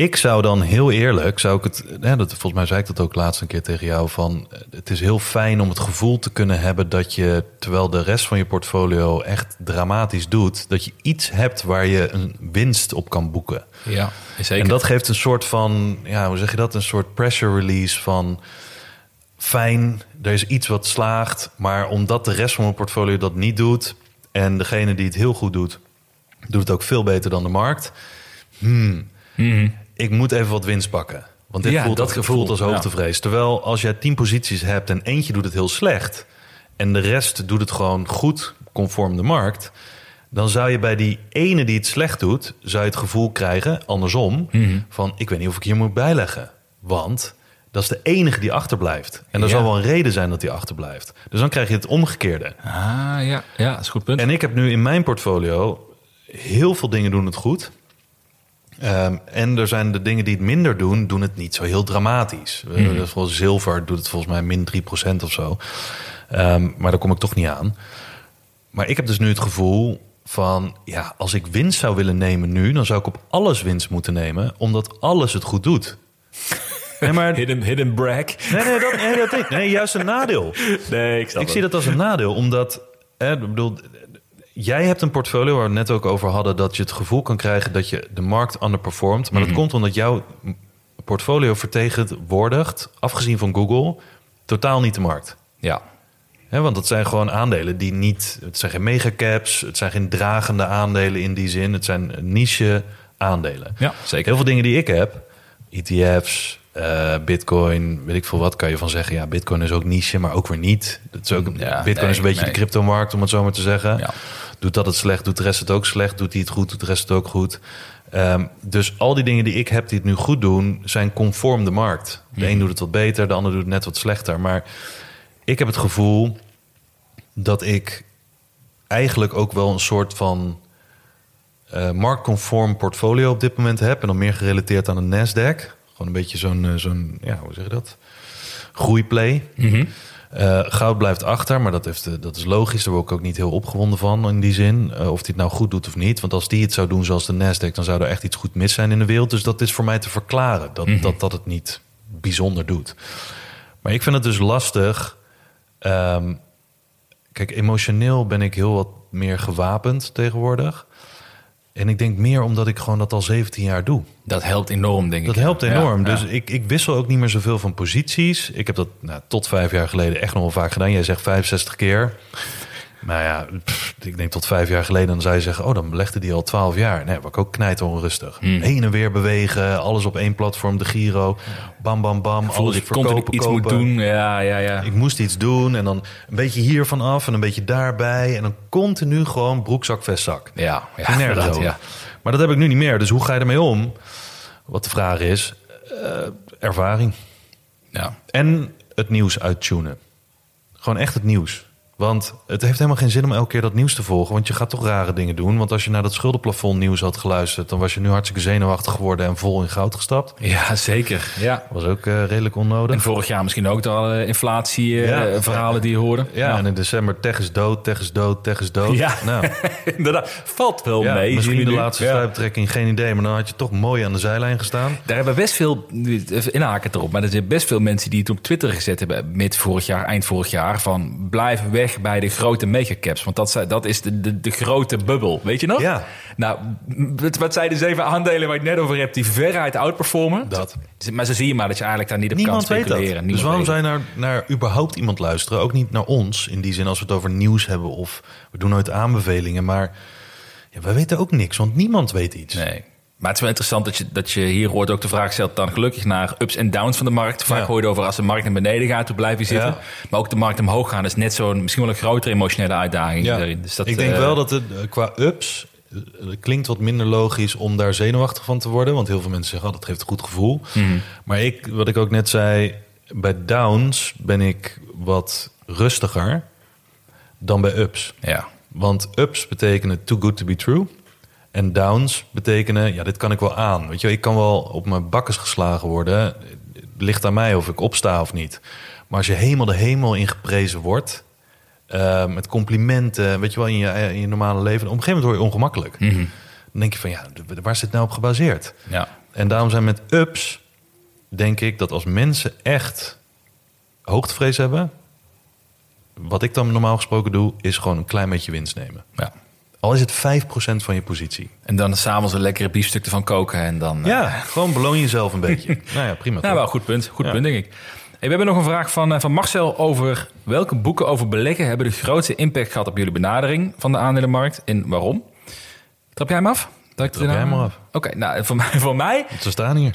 Ik zou dan heel eerlijk, zou ik het, hè, dat, volgens mij zei ik dat ook laatst een keer tegen jou, van eh, het is heel fijn om het gevoel te kunnen hebben dat je, terwijl de rest van je portfolio echt dramatisch doet, dat je iets hebt waar je een winst op kan boeken. Ja, zeker. En dat geeft een soort van, ja, hoe zeg je dat, een soort pressure release van fijn, er is iets wat slaagt, maar omdat de rest van mijn portfolio dat niet doet en degene die het heel goed doet, doet het ook veel beter dan de markt. Hmm, ik moet even wat winst pakken. Want dit Ja, voelt, dat gevoel, voelt als ja. hoogtevrees. Terwijl als jij tien posities hebt en eentje doet het heel slecht... en de rest doet het gewoon goed conform de markt... dan zou je bij die ene die het slecht doet... zou je het gevoel krijgen, andersom... Mhm. van ik weet niet of ik hier moet bijleggen. Want dat is de enige die achterblijft. En er Ja. zal wel een reden zijn dat die achterblijft. Dus dan krijg je het omgekeerde. Ah, ja, ja, dat is een goed punt. En ik heb nu in mijn portfolio heel veel dingen doen het goed. Ehm, en er zijn de dingen die het minder doen, doen het niet zo heel dramatisch. Mm. Volgens zilver doet het volgens mij min 3% of zo. Ehm, maar daar kom ik toch niet aan. Maar ik heb dus nu het gevoel van, ja, als ik winst zou willen nemen nu, dan zou ik op alles winst moeten nemen, omdat alles het goed doet. Nee, maar Hidden, hidden brag. nee, nee, dat, nee, dat niet. Nee, juist een nadeel. Nee, ik snap Ik zie dat als een nadeel, omdat hè, ik bedoel, jij hebt een portfolio waar we het net ook over hadden, dat je het gevoel kan krijgen dat je de markt underperformt. Maar dat komt omdat jouw portfolio vertegenwoordigt, afgezien van Google, totaal niet de markt. Ja. Want het zijn gewoon aandelen die niet... Het zijn geen megacaps, het zijn geen dragende aandelen in die zin. Het zijn niche aandelen. Ja, zeker. Heel veel dingen die ik heb, ETF's, eh, Bitcoin, weet ik veel wat, kan je van zeggen. Ja, Bitcoin is ook niche, maar ook weer niet. Het is ook, Ja, Bitcoin nee, is een beetje nee. de cryptomarkt, om het zo maar te zeggen. Ja. Doet dat het slecht, doet de rest het ook slecht. Doet hij het goed, doet de rest het ook goed. Ehm, dus al die dingen die ik heb die het nu goed doen, zijn conform de markt. De een doet het wat beter, de ander doet het net wat slechter. Maar ik heb het gevoel dat ik eigenlijk ook wel een soort van eh, marktconform portfolio op dit moment heb. En dan meer gerelateerd aan een Nasdaq. Gewoon een beetje zo'n, eh, zo'n ja, hoe zeg je dat? Groeiplay. Mhm. Eh, goud blijft achter, maar dat, heeft, eh, dat is logisch. Daar word ik ook niet heel opgewonden van in die zin. Eh, of het nou goed doet of niet. Want als die het zou doen zoals de Nasdaq... dan zou er echt iets goed mis zijn in de wereld. Dus dat is voor mij te verklaren. Dat, dat, dat het niet bijzonder doet. Maar ik vind het dus lastig. Ehm, kijk, emotioneel ben ik heel wat meer gewapend tegenwoordig. En ik denk meer omdat ik gewoon dat al 17 jaar doe. Dat helpt enorm, denk ik. Dat helpt enorm. Ja, dus ja. Ik, ik wissel ook niet meer zoveel van posities. Ik heb dat nou, tot vijf jaar geleden echt nog wel vaak gedaan. Jij zegt 65 keer. Maar ja, pff, ik denk tot vijf jaar geleden dan zou je zeggen... oh, dan belegde die al twaalf jaar. Nee, was ik ook knijt onrustig. Hmm. Heen en weer bewegen, alles op één platform, de Giro. Bam, bam, bam, Voel alles continu verkopen, iets kopen. moet doen. Ja, ja, ja. Ik moest iets doen en dan een beetje hiervan af en een beetje daarbij. En dan continu gewoon broekzak, vestzak. Ja, ja, nergens ja. Maar dat heb ik nu niet meer. Dus hoe ga je ermee om? Wat de vraag is, eh, ervaring. ja. En het nieuws uittunen. Gewoon echt het nieuws. Want het heeft helemaal geen zin om elke keer dat nieuws te volgen. Want je gaat toch rare dingen doen. Want als je naar dat schuldenplafond nieuws had geluisterd... dan was je nu hartstikke zenuwachtig geworden en vol in goud gestapt. Ja, zeker. Ja. Was ook eh, redelijk onnodig. En vorig jaar misschien ook al inflatie Ja. inflatieverhalen die je hoorde. ja, en in december tech is dood, tech is dood, tech is dood. Ja. Nou, inderdaad. Valt wel ja, mee. misschien de nu. laatste stuiptrekking, geen idee. Maar dan had je toch mooi aan de zijlijn gestaan. Daar hebben best veel, inhaken erop, maar er zijn best veel mensen die het op Twitter gezet hebben mid vorig jaar, eind vorig jaar, van blijf weg bij de grote megacaps, want dat, zijn- dat is de, de, de grote bubbel, weet je nog? Ja. Nou, wat, wat zijn de zeven aandelen waar ik net over heb die veruit outperformen? Dat. Maar zo zie je maar dat je eigenlijk daar niet op Niemand kan weet dat. speculeren. dus waarom zou je naar, naar überhaupt iemand luisteren? Ook niet naar ons, in die zin als we het over nieuws hebben. Of we doen nooit aanbevelingen. Maar ja, wij weten ook niks, want niemand weet iets. Nee. Maar het is wel interessant dat je, dat je hier hoort ook de vraag stelt dan gelukkig naar ups en downs van de markt. Vaak Ja. hoor je over als de markt naar beneden gaat, hoe blijf je zitten. Ja. Maar ook de markt omhoog gaan is net zo'n misschien wel een grotere emotionele uitdaging Ja. daarin. Dus dat, ik denk eh, wel dat het eh, qua ups eh, het klinkt wat minder logisch om daar zenuwachtig van te worden. Want heel veel mensen zeggen, oh, dat geeft een goed gevoel. Mhm. Maar ik, wat ik ook net zei, bij downs ben ik wat rustiger dan bij ups. Ja. Want ups betekenen too good to be true. En downs betekenen, ja, dit kan ik wel aan. Weet je, ik kan wel op mijn bakkes geslagen worden. Het ligt aan mij of ik opsta of niet. Maar als je helemaal de hemel in geprezen wordt... eh, met complimenten, weet je wel, in je, in je normale leven... op een gegeven moment word je ongemakkelijk. Mhm. Dan denk je van, ja, waar is dit nou op gebaseerd? Ja. En daarom zijn met ups, denk ik, dat als mensen echt hoogtevrees hebben... wat ik dan normaal gesproken doe, is gewoon een klein beetje winst nemen. ja. Al is het 5% van je positie. En dan s'avonds een lekkere biefstuk ervan koken en dan... eh, Ja, gewoon beloon jezelf een beetje. nou ja, prima. Nou, wel goed punt. Goed Ja. punt, denk ik. Hey, we hebben nog een vraag van, eh, van Marcel over welke boeken over beleggen hebben de grootste impact gehad op jullie benadering van de aandelenmarkt en waarom? Trap jij hem af? Trap jij hem af. Oké, nou, voor mij, voor mij Ze staan hier.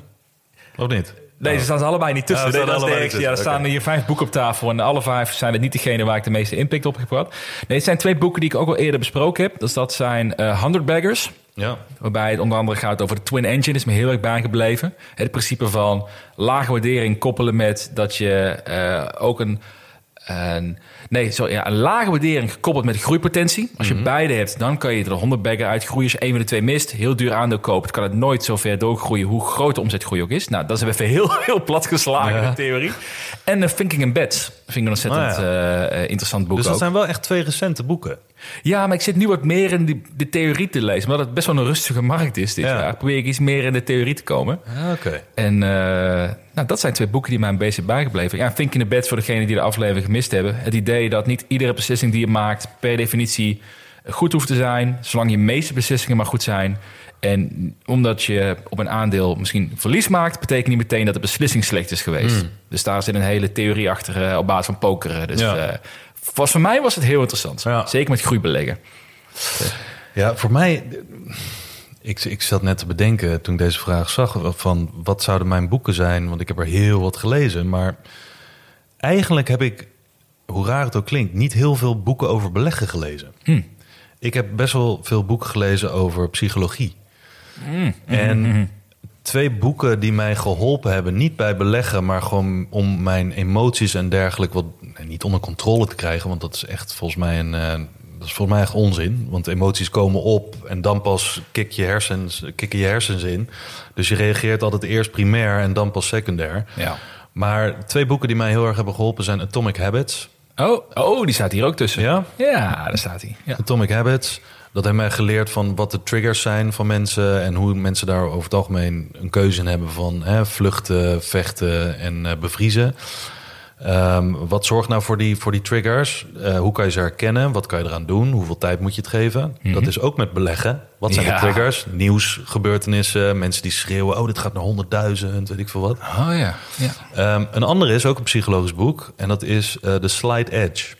Of niet? Deze staan ze allebei niet tussen. Ja, ze Nee, niet Ja, er staan hier vijf boeken op tafel. En alle vijf zijn het niet degene waar ik de meeste impact op heb gehad. Nee, het zijn twee boeken die ik ook al eerder besproken heb. Dus dat zijn eh 100 Baggers. Ja. Waarbij het onder andere gaat over de Twin Engine. is me heel erg bijgebleven. Het principe van lage waardering koppelen met dat je eh, ook een... een nee, sorry, ja, een lage waardering gekoppeld met groeipotentie. Als je Mhm. beide hebt, dan kan je er 100 bagger uitgroeien. Als je één van de twee mist, heel duur aandeel koopt... kan het nooit zo ver doorgroeien hoe groot de omzetgroei ook is. Nou, dat is even heel, heel plat geslagen, Ja. de theorie. En uh, Thinking in Bets vind ik een ontzettend Oh ja. eh, eh, interessant boek Dus dat ook. zijn wel echt twee recente boeken. Ja, maar ik zit nu wat meer in die, de theorie te lezen. Omdat het best wel een rustige markt is dit Ja. jaar. Probeer ik iets meer in de theorie te komen. Ah, Oké. En eh, nou, dat zijn twee boeken die mij een beetje bijgebleven. Ja, Think in the Bed voor degenen die de aflevering gemist hebben. Het idee dat niet iedere beslissing die je maakt per definitie goed hoeft te zijn. Zolang je meeste beslissingen maar goed zijn. En omdat je op een aandeel misschien verlies maakt... betekent niet meteen dat de beslissing slecht is geweest. Dus daar zit een hele theorie achter eh, op basis van pokeren. Dus Ja. eh, was, voor mij was het heel interessant. Ja. Zeker met groeibeleggen. Ja, voor mij. Ik, ik zat net te bedenken toen ik deze vraag zag: van wat zouden mijn boeken zijn? Want ik heb er heel wat gelezen. Maar eigenlijk heb ik, hoe raar het ook klinkt, niet heel veel boeken over beleggen gelezen. Hm. Ik heb best wel veel boeken gelezen over psychologie. Hm. En twee boeken die mij geholpen hebben, niet bij beleggen, maar gewoon om mijn emoties en dergelijke wat niet onder controle te krijgen. Want dat is echt volgens mij een. eh, dat is volgens mij echt onzin. Want emoties komen op en dan pas kik je hersens, kikken je hersens in. Dus je reageert altijd eerst primair en dan pas secundair. Ja. Maar twee boeken die mij heel erg hebben geholpen zijn Atomic Habits. Oh, oh, die staat hier ook tussen. Ja? Ja, daar staat hij. Ja. Atomic Habits. Dat heeft mij geleerd van wat de triggers zijn van mensen en hoe mensen daar over het algemeen een keuze in hebben van hè, vluchten, vechten en eh, bevriezen. Ehm, wat zorgt nou voor die, voor die triggers? Eh, hoe kan je ze herkennen? Wat kan je eraan doen? Hoeveel tijd moet je het geven? Dat is ook met beleggen. Wat zijn Ja. de triggers? Nieuws, gebeurtenissen, mensen die schreeuwen: oh, dit gaat naar 100.000, weet ik veel wat. Oh ja. ja. Ehm, een andere is ook een psychologisch boek en dat is eh The Slight Edge.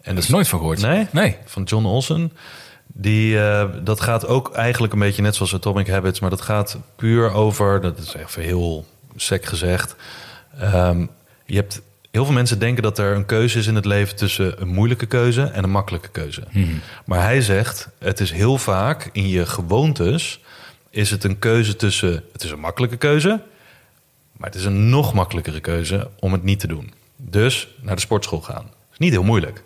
En Dat is nooit van gehoord. Nee? Nee. van John Olsen. Die, eh, dat gaat ook eigenlijk een beetje net zoals Atomic Habits, maar dat gaat puur over, dat is even heel sec gezegd. Ehm, je hebt, heel veel mensen denken dat er een keuze is in het leven tussen een moeilijke keuze en een makkelijke keuze. Maar hij zegt, het is heel vaak in je gewoontes, is het een keuze tussen, het is een makkelijke keuze, maar het is een nog makkelijkere keuze om het niet te doen. Dus naar de sportschool gaan. is niet heel moeilijk.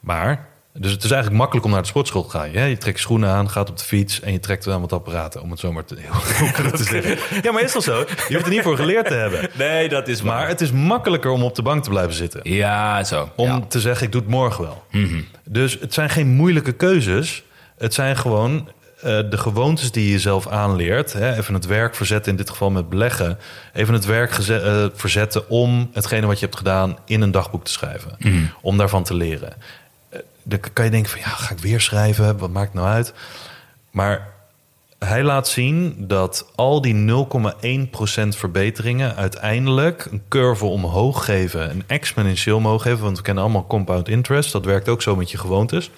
Maar, dus het is eigenlijk makkelijk om naar de sportschool te gaan. Ja, je trekt je schoenen aan, gaat op de fiets en je trekt aan wat apparaten. Om het zomaar te, heel cru te zeggen. Ja, maar is dat zo? Je hoeft er niet voor geleerd te hebben. Nee, dat is Maar het is makkelijker om op de bank te blijven zitten. Ja, zo. Om Ja. te zeggen, ik doe het morgen wel. Dus het zijn geen moeilijke keuzes. Het zijn gewoon eh, de gewoontes die je jezelf aanleert. Hè? Even het werk verzetten, in dit geval met beleggen. Even het werk eh, verzetten om hetgene wat je hebt gedaan in een dagboek te schrijven. Om daarvan te leren. Dan kan je denken van, ja, ga ik weer schrijven? Wat maakt nou uit? Maar hij laat zien dat al die 0,1% verbeteringen uiteindelijk een curve omhoog geven, een exponentieel omhoog geven. Want we kennen allemaal compound interest. Dat werkt ook zo met je gewoontes.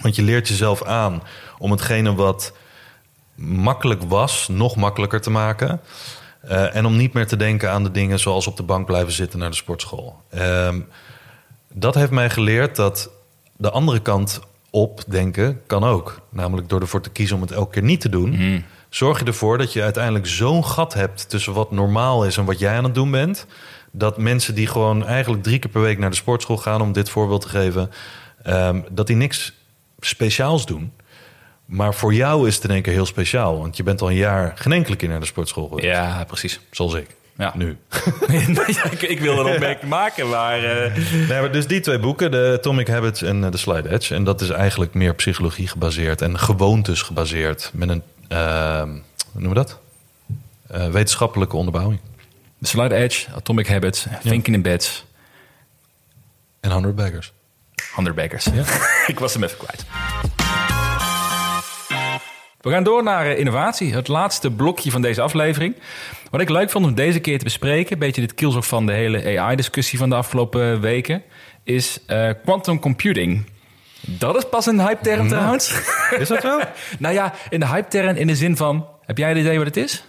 Want je leert jezelf aan om hetgene wat makkelijk was, nog makkelijker te maken. Eh, en om niet meer te denken aan de dingen zoals op de bank blijven zitten naar de sportschool. Ehm, dat heeft mij geleerd dat de andere kant op denken kan ook. Namelijk door ervoor te kiezen om het elke keer niet te doen. Zorg je ervoor dat je uiteindelijk zo'n gat hebt tussen wat normaal is en wat jij aan het doen bent. Dat mensen die gewoon eigenlijk drie keer per week naar de sportschool gaan, om dit voorbeeld te geven, ehm, dat die niks speciaals doen. Maar voor jou is het in één keer heel speciaal. Want je bent al een jaar geen enkele keer naar de sportschool geweest. Ja, precies. Zoals ik. Ja. Nu. ja, ik, ik wil er een opmerking maken, maar... eh, Nee, maar dus die twee boeken, de Atomic Habits en eh, de Slide Edge. En dat is eigenlijk meer psychologie gebaseerd en gewoontes gebaseerd. Met een, eh, hoe noemen we dat? Eh, wetenschappelijke onderbouwing. The Slide Edge, Atomic Habits, Thinking in Beds, En 100 Baggers. 100 Bakers. ik was hem even kwijt. We gaan door naar eh, innovatie, het laatste blokje van deze aflevering. Wat ik leuk vond om deze keer te bespreken, een beetje dit kielzog van de hele AI-discussie van de afgelopen weken, is eh, quantum computing. Dat is pas een hype-term trouwens. Is dat zo? nou ja, in de hype-term in de zin van, heb jij een idee wat het is?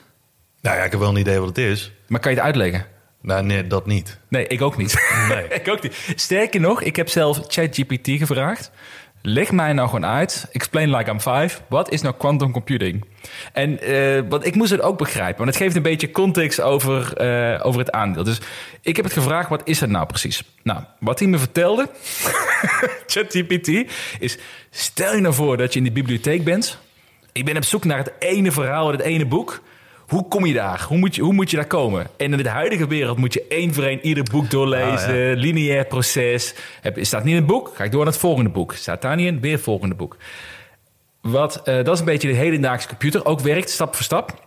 nou ja, ik heb wel een idee wat het is. Maar kan je het uitleggen? Nou, nee, dat niet. Nee, ik ook niet. Nee. ik ook niet. Sterker nog, ik heb zelf ChatGPT gevraagd. Leg mij nou gewoon uit, explain like I'm five, wat is nou quantum computing? En eh, want ik moest het ook begrijpen, want het geeft een beetje context over, eh, over het aandeel. Dus ik heb het gevraagd, wat is het nou precies? Nou, wat hij me vertelde, ChatGPT, is stel je nou voor dat je in de bibliotheek bent. Ik ben op zoek naar het ene verhaal, het ene boek. Hoe kom je daar? Hoe moet je, hoe moet je daar komen? En in de huidige wereld moet je één voor één ieder boek doorlezen. Ah, Lineair proces. Heb, staat niet in het boek? Ga ik door naar het volgende boek. Staat daar niet in? Weer het volgende boek. Wat, eh, dat is een beetje de hedendaagse computer. Ook werkt stap voor stap.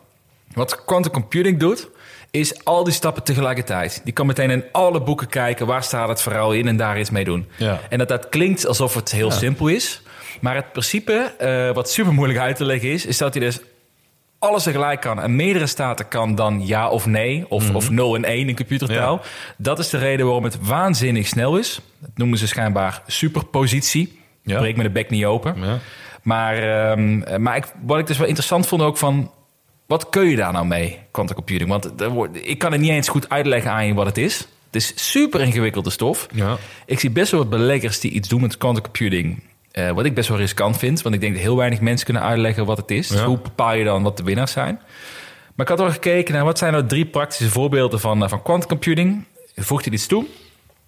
Wat quantum computing doet, is al die stappen tegelijkertijd. Die kan meteen in alle boeken kijken. Waar staat het verhaal in en daar iets mee doen. Ja. En dat, dat klinkt alsof het heel simpel is. Maar het principe, eh, wat super moeilijk uit te leggen is, is dat hij dus alles tegelijk kan en meerdere staten kan dan ja of nee, of, Mhm. of 0 en 1 in computertaal. Dat is de reden waarom het waanzinnig snel is. Dat noemen ze schijnbaar superpositie. Ja. Breek me de bek niet open. Ja. Maar, ehm, maar ik, wat ik dus wel interessant vond ook van... Wat kun je daar nou mee, quantum computing? Want ik kan het niet eens goed uitleggen aan je wat het is. Het is super ingewikkelde stof. Ja. Ik zie best wel wat beleggers die iets doen met quantum eh, wat ik best wel riskant vind. Want ik denk dat heel weinig mensen kunnen uitleggen wat het is. Dus hoe bepaal je dan wat de winnaars zijn? Maar ik had al gekeken naar wat zijn nou drie praktische voorbeelden van, eh, van quantum computing. Voegt hij iets toe?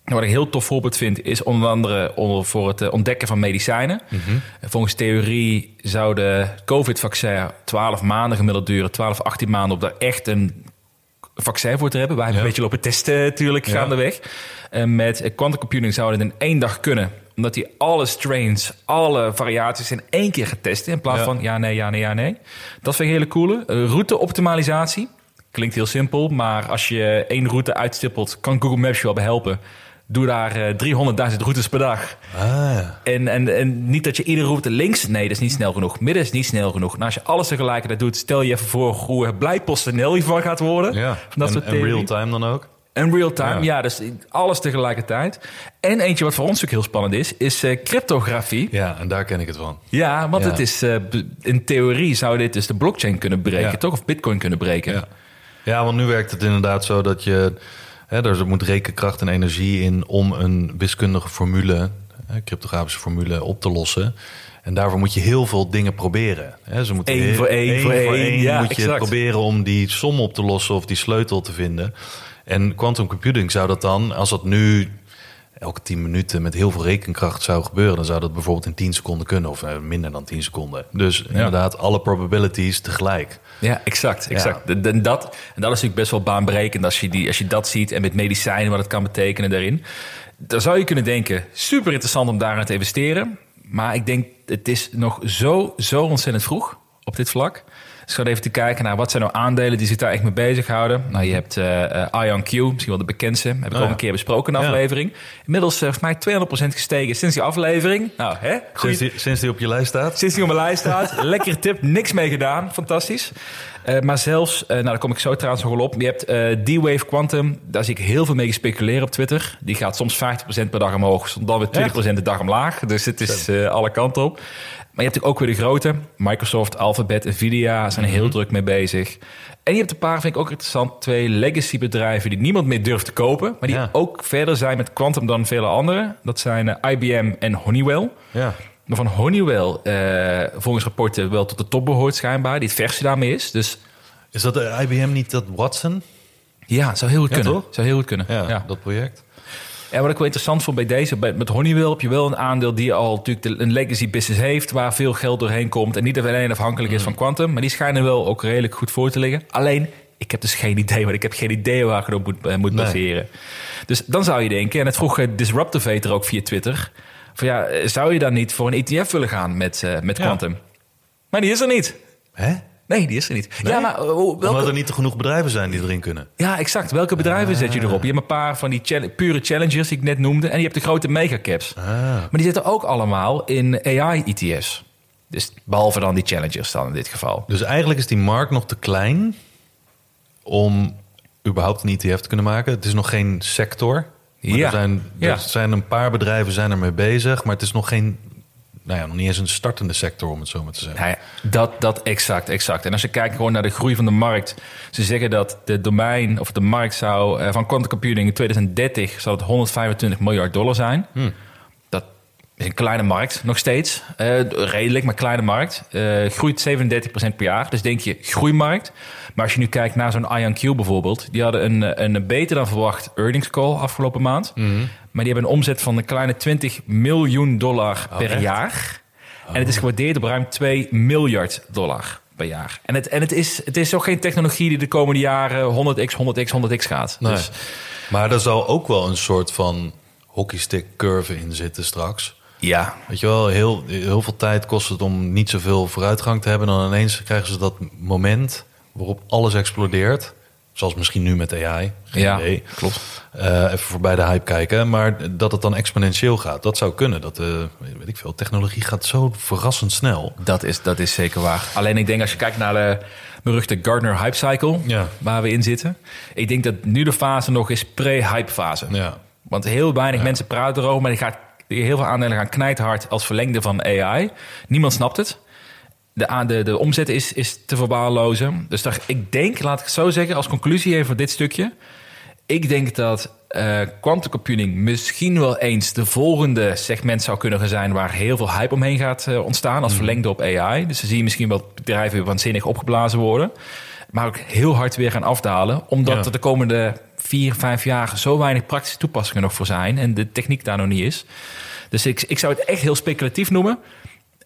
En Wat ik een heel tof voorbeeld vind, is onder andere onder- voor het eh, ontdekken van medicijnen. Eh, Volgens theorie zou de COVID-vaccin 12 maanden gemiddeld duren, 12, 18 maanden, om daar echt een vaccin voor te hebben. Wij hebben Ja. een beetje lopen testen natuurlijk Ja. gaandeweg. En met quantum computing zou het in één dag kunnen. Omdat hij alle strains, alle variaties in één keer gaat testen. In plaats Ja. van ja, nee, ja, nee, ja, nee. Dat vind ik hele coole. Eh, Route-optimalisatie. Klinkt heel simpel, maar als je één route uitstippelt... kan Google Maps je wel bij helpen. Doe daar eh, 300.000 routes per dag. Ah. En, en, en niet dat je iedere route links... Nee, dat is niet snel genoeg. Midden is niet snel genoeg. Nou, als je alles tegelijkertijd doet... stel je even voor hoe blij PostNL hiervan gaat worden. ja. En, en theorie. real time dan ook? En real time, Ja. ja. dus alles tegelijkertijd. En eentje wat voor ons ook heel spannend is, is eh, cryptografie. Ja, en daar ken ik het van. Ja, want Ja. het is eh, in theorie zou dit dus de blockchain kunnen breken, Ja. toch? Of bitcoin kunnen breken. Ja. want nu werkt het inderdaad zo dat je... Hè, er moet rekenkracht en energie in om een wiskundige formule, cryptografische formule, op te lossen. En daarvoor moet je heel veel dingen proberen. Hè, ze moeten Eén heel- voor één voor één, ja, moet je exact. proberen om die som op te lossen of die sleutel te vinden. En quantum computing zou dat dan, als dat nu elke 10 minuten met heel veel rekenkracht zou gebeuren, dan zou dat bijvoorbeeld in 10 seconden kunnen, of eh, minder dan 10 seconden. Dus inderdaad, alle probabilities tegelijk. Ja, exact. exact. En, en dat, en dat is natuurlijk best wel baanbrekend als je, die, als je dat ziet en met medicijnen wat het kan betekenen daarin. Dan zou je kunnen denken, super interessant om daarin te investeren. Maar ik denk, het is nog zo, zo ontzettend vroeg op dit vlak. Dus ga even te kijken naar wat zijn nou aandelen die zich daar echt mee bezighouden. Nou, je hebt eh eh, IonQ, misschien wel de bekendste. Heb ik Oh, ja. een keer besproken in de aflevering. Inmiddels uh, voor mij 200% gestegen sinds die aflevering. Nou, hè? Sinds die, sinds die op je lijst staat? Sinds die op mijn lijst staat. Lekkere tip, niks mee gedaan. Fantastisch. Eh, maar zelfs, eh, nou daar kom ik zo trouwens nog wel op. Je hebt eh, D-Wave Quantum. Daar zie ik heel veel mee gespeculeerd op Twitter. Die gaat soms 50% per dag omhoog. soms Dan weer 20% de dag omlaag. Dus het is eh, alle kanten op. Maar je hebt natuurlijk ook weer de grote. Microsoft, Alphabet, Nvidia zijn er heel druk mee bezig. En je hebt een paar, vind ik ook interessant, twee legacy bedrijven die niemand meer durft te kopen. Maar die Ja. ook verder zijn met quantum dan vele anderen. Dat zijn eh, IBM en Honeywell. Ja. Maar van Honeywell, eh, volgens rapporten, wel tot de top behoort schijnbaar. Die het verste daarmee is. Dus Is dat de IBM niet dat Watson? ja, zou heel goed Ja, kunnen. toch? Zou heel goed kunnen. Ja, Ja. dat project. En wat ik wel interessant vond bij deze, bij, met Honeywell heb je wel een aandeel die al natuurlijk de- een legacy business heeft, waar veel geld doorheen komt en niet alleen afhankelijk is van quantum, maar die schijnen wel ook redelijk goed voor te liggen. Alleen, ik heb dus geen idee, want ik heb geen idee waar ik het op moet, eh, moet Nee. baseren. Dus dan zou je denken, en het vroeg eh, Disruptivator ook via Twitter, van ja, eh, zou je dan niet voor een ETF willen gaan met, met Ja. quantum? Maar die is er niet. Hè? Nee, die is er niet. Nee? Ja, maar eh, welke, Omdat er niet te genoeg bedrijven zijn die erin kunnen. ja, exact. Welke bedrijven zet je erop? Je hebt een paar van die pure challengers die ik net noemde. En je hebt de grote megacaps. Ah. Maar die zitten ook allemaal in AI-ETF's. Dus behalve dan die challengers dan in dit geval. Dus eigenlijk is die markt nog te klein om überhaupt een ETF te kunnen maken. Het is nog geen sector. Maar Ja. Er, zijn, Ja. er zijn een paar bedrijven zijn ermee bezig, maar het is nog geen, nou ja, nog niet eens een startende sector om het zo maar te zeggen. Nou ja, dat, dat exact, exact. En als je kijkt gewoon naar de groei van de markt. Ze zeggen dat de domein of de markt zou eh, van quantum computing in 2030 zou het 125 miljard dollar zijn. Dat is een kleine markt nog steeds. Eh, redelijk, maar kleine markt. Eh, groeit 37% per jaar. Dus denk je groeimarkt. Maar als je nu kijkt naar zo'n IonQ bijvoorbeeld. Die hadden een, een beter dan verwacht earnings call afgelopen maand. Maar die hebben een omzet van een kleine 20 miljoen dollar per echt? jaar. En het is gewaardeerd op ruim 2 miljard dollar per jaar. En het, en het, is, het is ook geen technologie die de komende jaren 100x, 100x, 100x gaat. Nee. Dus Maar er zal ook wel een soort van hockeystick curve in zitten straks. Ja, Weet je wel, heel, heel veel tijd kost het om niet zoveel vooruitgang te hebben. Dan ineens krijgen ze dat moment waarop alles explodeert. Zoals misschien nu met AI. Geen ja idee. klopt. Eh, even voorbij de hype kijken. Maar dat het dan exponentieel gaat, dat zou kunnen. Dat, eh, weet ik veel, technologie gaat zo verrassend snel. Dat is, dat is zeker waar. Alleen ik denk als je kijkt naar de, beruchte Gartner Hype Cycle, Ja. waar we in zitten. Ik denk dat nu de fase nog is pre-hype fase. Ja. Want heel weinig mensen praten erover, maar die gaat, heel veel aandelen gaan knijthard als verlengde van AI. Niemand snapt het. De, de, de omzet is, is te verwaarlozen. Dus daar, ik denk, laat ik het zo zeggen, als conclusie even voor dit stukje. Ik denk dat eh quantum computing misschien wel eens de volgende segment zou kunnen zijn waar heel veel hype omheen gaat eh, ontstaan als verlengde op AI. Dus dan zie je misschien wel bedrijven waanzinnig opgeblazen worden. Maar ook heel hard weer gaan afdalen. Omdat Ja. er de komende vier, vijf jaar zo weinig praktische toepassingen nog voor zijn. En de techniek daar nog niet is. Dus ik, ik zou het echt heel speculatief noemen.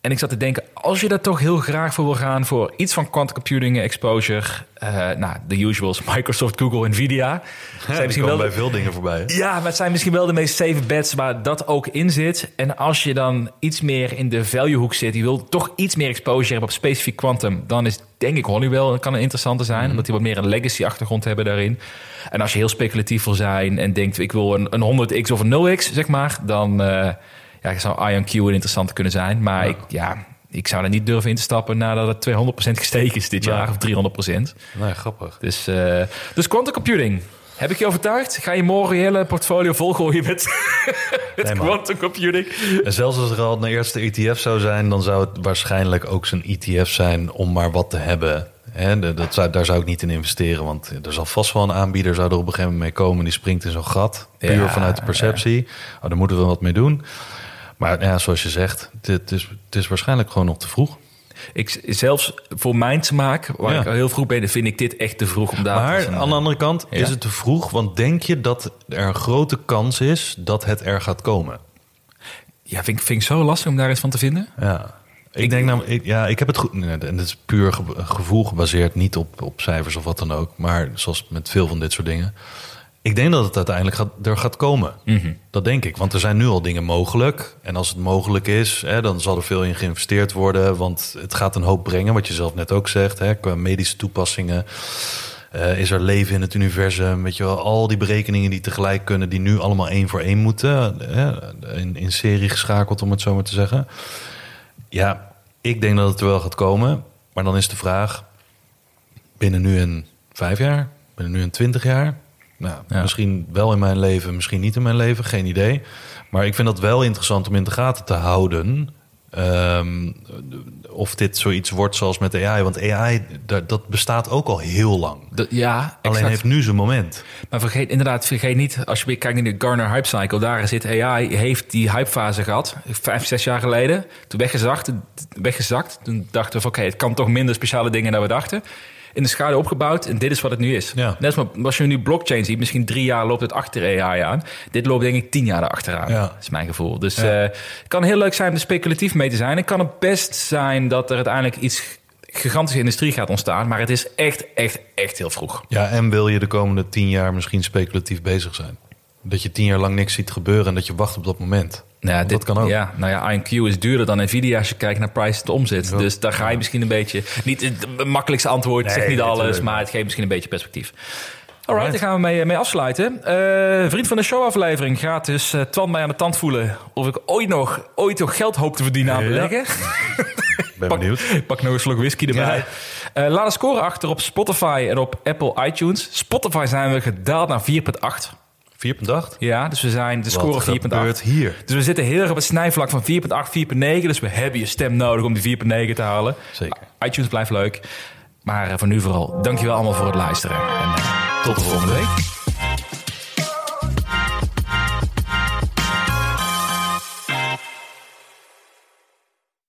En ik zat te denken, als je daar toch heel graag voor wil gaan... voor iets van quantum computing exposure... eh, nou, de usuals, Microsoft, Google, Nvidia... zijn die misschien wel bij veel dingen voorbij. hè? ja, maar het zijn misschien wel de meest safe bets waar dat ook in zit. En als je dan iets meer in de value hoek zit, je wil toch iets meer exposure hebben op specifiek quantum, dan is denk ik Honeywell kan een interessante zijn, omdat die wat meer een legacy achtergrond hebben daarin. En als je heel speculatief wil zijn en denkt ik wil een, een 100x of een 0x, zeg maar, dan eh, ja, zou IonQ een interessante kunnen zijn. Maar Ja. ik, ja, ik zou er niet durven in te stappen nadat het 200% gestegen is dit Ja. jaar, of 300%. Nee, grappig. Dus, eh dus quantum computing. Heb ik je overtuigd? Ga je morgen je hele portfolio volgooien met, met Nee, quantum computing? En zelfs als er al een eerste ETF zou zijn, dan zou het waarschijnlijk ook zo'n ETF zijn om maar wat te hebben. Hè, de- dat zou, daar zou ik niet in investeren, want er zal vast wel een aanbieder zou er op een gegeven moment mee komen die springt in zo'n gat, puur Ja, vanuit de perceptie. Oh, daar moeten we wat mee doen. Maar ja, zoals je zegt, het, is, het is waarschijnlijk gewoon nog te vroeg. Ik, zelfs voor mijn smaak, waar Ja. ik al heel vroeg ben, vind ik dit echt te vroeg om daar Maar aan de andere kant Ja. is het te vroeg, want denk je dat er een grote kans is dat het er gaat komen? Ja, vind, ik- vind ik zo lastig om daar iets van te vinden. Ja. Ik, denk nou, ik, ja, ik heb het goed. En het is puur ge- gevoel gebaseerd, niet op, op cijfers of wat dan ook. Maar zoals met veel van dit soort dingen. Ik denk dat het uiteindelijk gaat, er gaat komen. Dat denk ik. Want er zijn nu al dingen mogelijk. En als het mogelijk is, hè, dan zal er veel in geïnvesteerd worden. Want het gaat een hoop brengen, wat je zelf net ook zegt. Hè, qua medische toepassingen. Eh, is er leven in het universum? Weet je wel, al die berekeningen die tegelijk kunnen, die nu allemaal één voor één moeten. Hè, in, in serie geschakeld, om het zo maar te zeggen. Ja, ik denk dat het er wel gaat komen. Maar dan is de vraag: binnen nu en vijf jaar, binnen nu en twintig jaar. Nou, Ja. misschien wel in mijn leven, misschien niet in mijn leven, geen idee. Maar ik vind dat wel interessant om in de gaten te houden. ehm, of dit zoiets wordt zoals met AI. Want AI, dat, bestaat ook al heel lang. Ja, Alleen heeft nu zijn moment. Maar vergeet inderdaad, vergeet niet, als je weer kijkt naar de Garner Hype Cycle, daar zit AI, heeft die hypefase gehad, vijf, zes jaar geleden. Toen weggezakt, weggezakt. Toen dachten we van oké, het kan toch minder speciale dingen dan we dachten. In de schade opgebouwd en dit is wat het nu is. Ja. Net als, als je nu blockchain ziet, misschien drie jaar loopt het achter AI aan. Dit loopt denk ik tien jaar erachteraan. Ja. Is mijn gevoel. Dus Ja. eh, het kan heel leuk zijn om er speculatief mee te zijn. Het kan het best zijn dat er uiteindelijk iets gigantische industrie gaat ontstaan. Maar het is echt, echt, echt heel vroeg. Ja, en wil je de komende tien jaar misschien speculatief bezig zijn? Dat je tien jaar lang niks ziet gebeuren en dat je wacht op dat moment. Ja, dit, dat kan ook. Ja, nou ja, IonQ is duurder dan Nvidia als je kijkt naar prijs tot omzet. Ja. Dus daar ga je misschien een beetje... Niet het makkelijkste antwoord, Nee, zegt niet alles, maar het geeft misschien een beetje perspectief. Alright, daar gaan we mee, mee afsluiten. Eh, vriend van de show aflevering gaat dus eh Twan mij aan de tand voelen... of ik ooit nog, ooit nog geld hoop te verdienen aan Ja. beleggen. Ik ben Pak, benieuwd. pak nog een slok whisky erbij. Ja. Eh, laat een score achter op Spotify en op Apple iTunes. Spotify zijn we gedaald naar 4,8. 4,8? Ja, dus we zijn de score Wat 4,8. gebeurt hier? Dus we zitten heel erg op het snijvlak van 4.8, 4.9. Dus we hebben je stem nodig om die 4.9 te halen. Zeker. iTunes blijft leuk. Maar eh, voor nu vooral, dankjewel allemaal voor het luisteren. En eh, tot de volgende week.